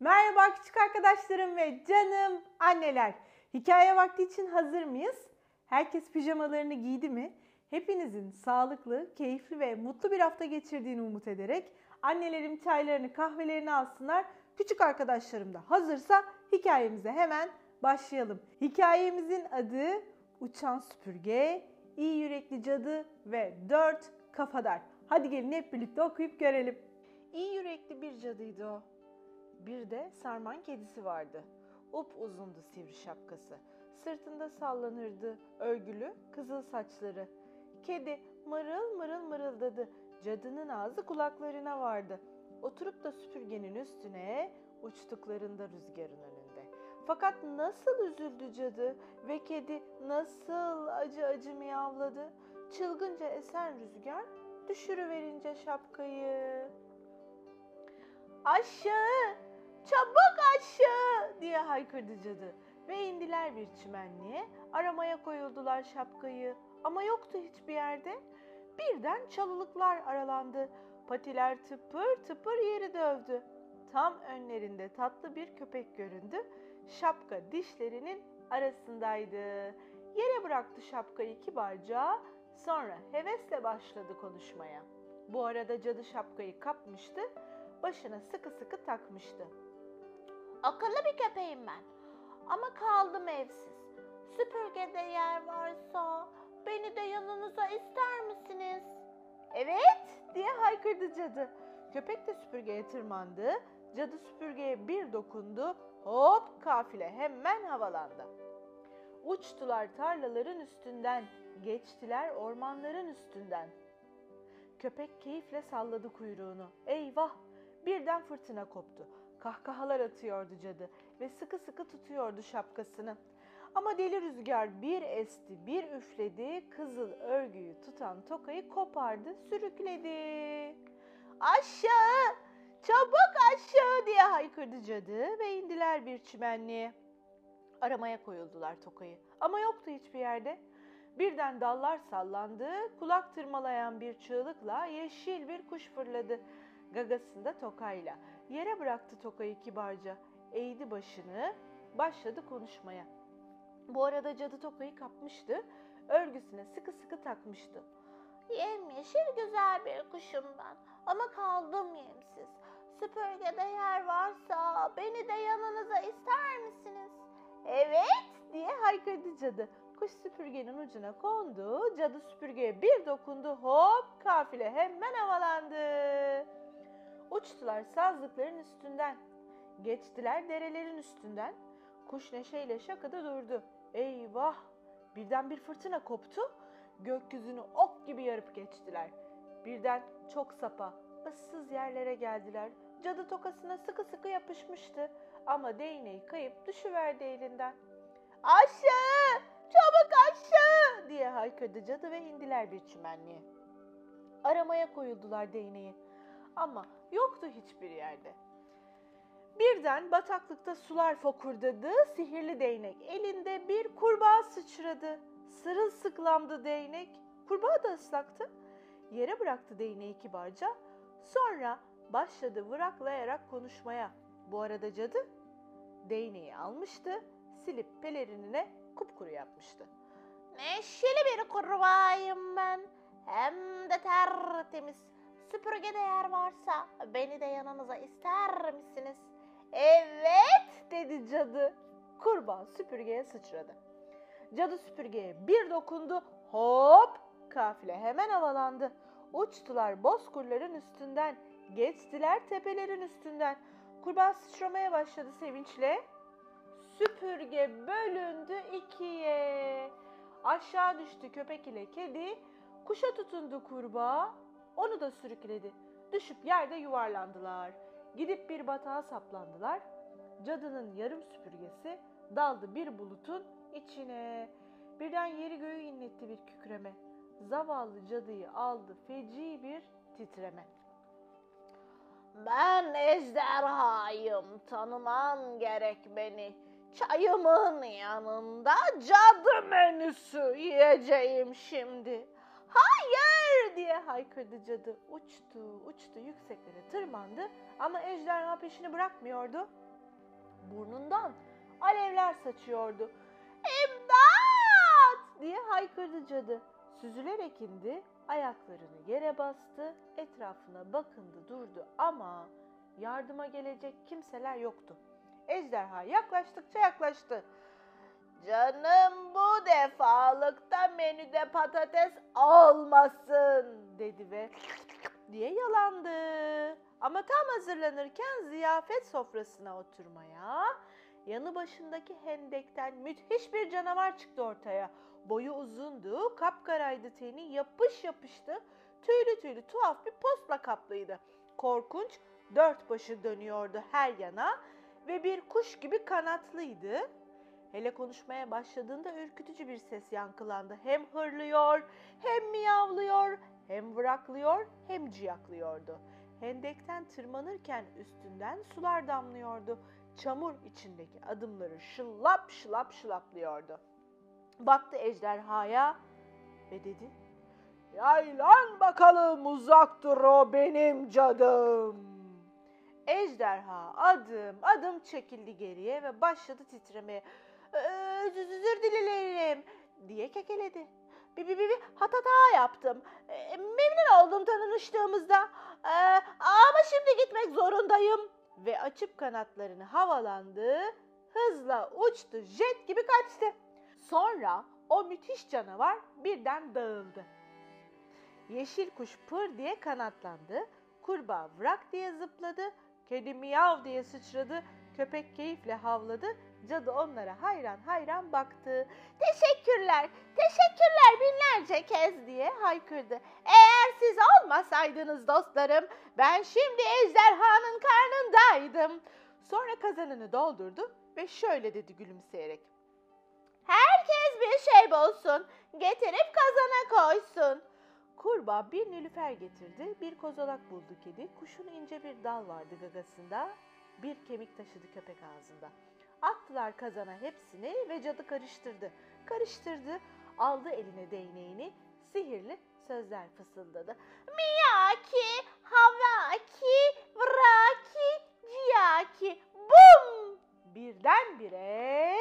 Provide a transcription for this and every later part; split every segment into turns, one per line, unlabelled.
Merhaba küçük arkadaşlarım ve canım anneler. Hikaye vakti için hazır mıyız? Herkes pijamalarını giydi mi? Hepinizin sağlıklı, keyifli ve mutlu bir hafta geçirdiğini umut ederek annelerim çaylarını, kahvelerini alsınlar. Küçük arkadaşlarım da hazırsa hikayemize hemen başlayalım. Hikayemizin adı Uçan Süpürge, İyi Yürekli Cadı ve Dört Kafadar. Hadi gelin hep birlikte okuyup görelim. İyi yürekli bir cadıydı o. Bir de sarman kedisi vardı. Up uzundu sivri şapkası. Sırtında sallanırdı örgülü kızıl saçları. Kedi mırıl mırıl mırıldadı. Cadının ağzı kulaklarına vardı. Oturup da süpürgenin üstüne uçtuklarında rüzgarın önünde. Fakat nasıl üzüldü cadı ve kedi nasıl acı acı miyavladı. Çılgınca esen rüzgar düşürüverince şapkayı. Aşağı! Çabuk aşağı! diye haykırdı cadı. Ve indiler bir çimenliğe, aramaya koyuldular şapkayı. Ama yoktu hiçbir yerde. Birden çalılıklar aralandı. Patiler tıpır tıpır yeri dövdü. Tam önlerinde tatlı bir köpek göründü. Şapka dişlerinin arasındaydı. Yere bıraktı şapkayı kibarca, sonra hevesle başladı konuşmaya. Bu arada cadı şapkayı kapmıştı, başına sıkı sıkı takmıştı.
Akıllı bir köpeğim ben. Ama kaldım evsiz. Süpürgede yer varsa beni de yanınıza ister misiniz?
Evet diye haykırdı cadı. Köpek de süpürgeye tırmandı. Cadı süpürgeye bir dokundu. Hop kafile hemen havalandı. Uçtular tarlaların üstünden, geçtiler ormanların üstünden. Köpek keyifle salladı kuyruğunu. Eyvah! Birden fırtına koptu. Kahkahalar atıyordu cadı ve sıkı sıkı tutuyordu şapkasını. Ama deli rüzgar bir esti, bir üfledi, kızıl örgüyü tutan tokayı kopardı, sürükledi. Aşağı! Çabuk aşağı diye haykırdı cadı ve indiler bir çimenliğe. Aramaya koyuldular tokayı ama yoktu hiçbir yerde. Birden dallar sallandı, kulak tırmalayan bir çığlıkla yeşil bir kuş fırladı gagasında tokayla. Yere bıraktı tokayı kibarca, eğdi başını, başladı konuşmaya. Bu arada cadı tokayı kapmıştı, örgüsüne sıkı sıkı takmıştı.
Yemyeşil güzel bir kuşum ben ama kaldım yemsiz. Süpürgede yer varsa beni de yanınıza ister misiniz?
Evet diye haykırdı cadı. Kuş süpürgenin ucuna kondu, cadı süpürgeye bir dokundu, hop kafile hemen havalandı. Uçtular sazlıkların üstünden, geçtiler derelerin üstünden. Kuş neşeyle şakada durdu. Eyvah! Birden bir fırtına koptu. Gökyüzünü ok gibi yarıp geçtiler. Birden çok sapa, ıssız yerlere geldiler. Cadı tokasına sıkı sıkı yapışmıştı. Ama değneği kayıp düşüverdi elinden. Aşağı! Çabuk aşağı! diye haykırdı cadı ve indiler bir çimenliğe. Aramaya koyuldular değneği. Ama yoktu hiçbir yerde. Birden bataklıkta sular fokurdadı, sihirli değnek elinde bir kurbağa sıçradı. Sırılsıklamdı değnek, kurbağa da ıslaktı. Yere bıraktı değneği kibarca, sonra başladı vıraklayarak konuşmaya. Bu arada cadı değneği almıştı, silip pelerinine kupkuru yapmıştı.
Neşeli bir kurbağayım ben. Hem de tertemiz. Süpürgede yer varsa beni de yanınıza ister misiniz?
Evet dedi cadı. Kurbağa süpürgeye sıçradı. Cadı süpürgeye bir dokundu. Hop kafile hemen havalandı. Uçtular bozkurların üstünden. Geçtiler tepelerin üstünden. Kurbağa sıçramaya başladı sevinçle. Süpürge bölündü ikiye. Aşağı düştü köpek ile kedi. Kuşa tutundu kurbağa. Onu da sürükledi. Düşüp yerde yuvarlandılar. Gidip bir batağa saplandılar. Cadının yarım süpürgesi daldı bir bulutun içine. Birden yeri göğü inletti bir kükreme. Zavallı cadıyı aldı feci bir titreme.
Ben ejderhayım, tanıman gerek beni. Çayımın yanında cadı menüsü yiyeceğim şimdi.
Hayır diye haykırdı cadı. Uçtu, uçtu, yükseklere tırmandı ama ejderha peşini bırakmıyordu. Burnundan alevler saçıyordu. İmdat diye haykırdı cadı. Süzülerek indi, ayaklarını yere bastı, etrafına bakındı durdu ama yardıma gelecek kimseler yoktu. Ejderha yaklaştıkça yaklaştı. Canım bu defalıkta menüde patates olmasın dedi ve diye yalandı. Ama tam hazırlanırken ziyafet sofrasına oturmaya yanı başındaki hendekten müthiş bir canavar çıktı ortaya. Boyu uzundu, kapkaraydı teni, yapış yapıştı, tüylü tüylü tuhaf bir postla kaplıydı. Korkunç, dört başı dönüyordu her yana ve bir kuş gibi kanatlıydı. Hele konuşmaya başladığında ürkütücü bir ses yankılandı. Hem hırlıyor, hem miyavlıyor, hem vıraklıyor, hem ciyaklıyordu. Hendekten tırmanırken üstünden sular damlıyordu. Çamur içindeki adımları şılap şılap şılaplıyordu. Baktı ejderhaya ve dedi, Yaylan bakalım uzak dur o benim cadım. Ejderha adım adım çekildi geriye ve başladı titremeye. Özür dilerim diye kekeledi. Bir, bir, bir, hatata yaptım. Ee, memnun oldum tanıştığımızda. Ee, ama şimdi gitmek zorundayım. Ve açıp kanatlarını havalandı. Hızla uçtu, jet gibi kaçtı. Sonra o müthiş canavar birden dağıldı. Yeşil kuş pır diye kanatlandı. Kurbağa vrak diye zıpladı. Kedi miyav diye sıçradı. Köpek keyifle havladı. Cadı onlara hayran hayran baktı. Teşekkürler, teşekkürler binlerce kez diye haykırdı. Eğer siz olmasaydınız dostlarım ben şimdi ejderhanın karnındaydım. Sonra kazanını doldurdu ve şöyle dedi gülümseyerek. Herkes bir şey bulsun, getirip kazana koysun. Kurbağa bir nilüfer getirdi, bir kozalak buldu kedi, kuşun ince bir dal vardı gagasında, bir kemik taşıdı köpek ağzında. Attılar kazana hepsini ve cadı karıştırdı. Karıştırdı, aldı eline değneğini, sihirli sözler fısıldadı. Miyaki, havaki, vraki, ciyaki, bum! Birdenbire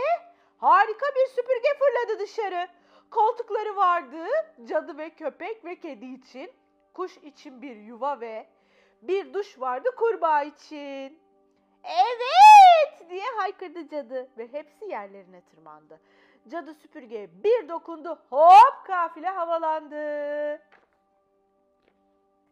harika bir süpürge fırladı dışarı. Koltukları vardı cadı ve köpek ve kedi için. Kuş için bir yuva ve bir duş vardı kurbağa için. Evet diye haykırdı cadı ve hepsi yerlerine tırmandı. Cadı süpürgeye bir dokundu hop kafile havalandı.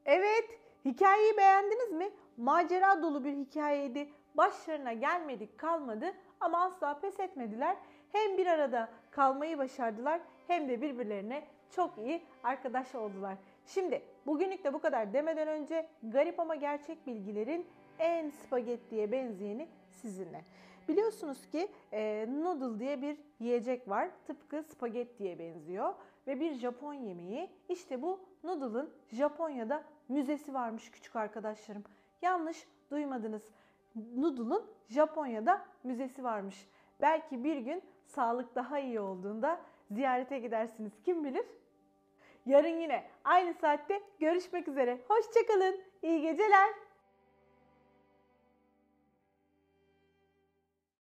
Evet hikayeyi beğendiniz mi? Macera dolu bir hikayeydi. Başlarına gelmedik kalmadı ama asla pes etmediler. Hem bir arada kalmayı başardılar hem de birbirlerine çok iyi arkadaş oldular. Şimdi bugünlük de bu kadar demeden önce garip ama gerçek bilgilerin en spagettiye benzeyeni sizinle. Biliyorsunuz ki e, noodle diye bir yiyecek var. Tıpkı spagettiye benziyor ve bir Japon yemeği. İşte bu noodle'ın Japonya'da müzesi varmış küçük arkadaşlarım. Yanlış duymadınız. Noodle'ın Japonya'da müzesi varmış. Belki bir gün sağlık daha iyi olduğunda ziyarete gidersiniz. Kim bilir? Yarın yine aynı saatte görüşmek üzere. Hoşçakalın. İyi geceler.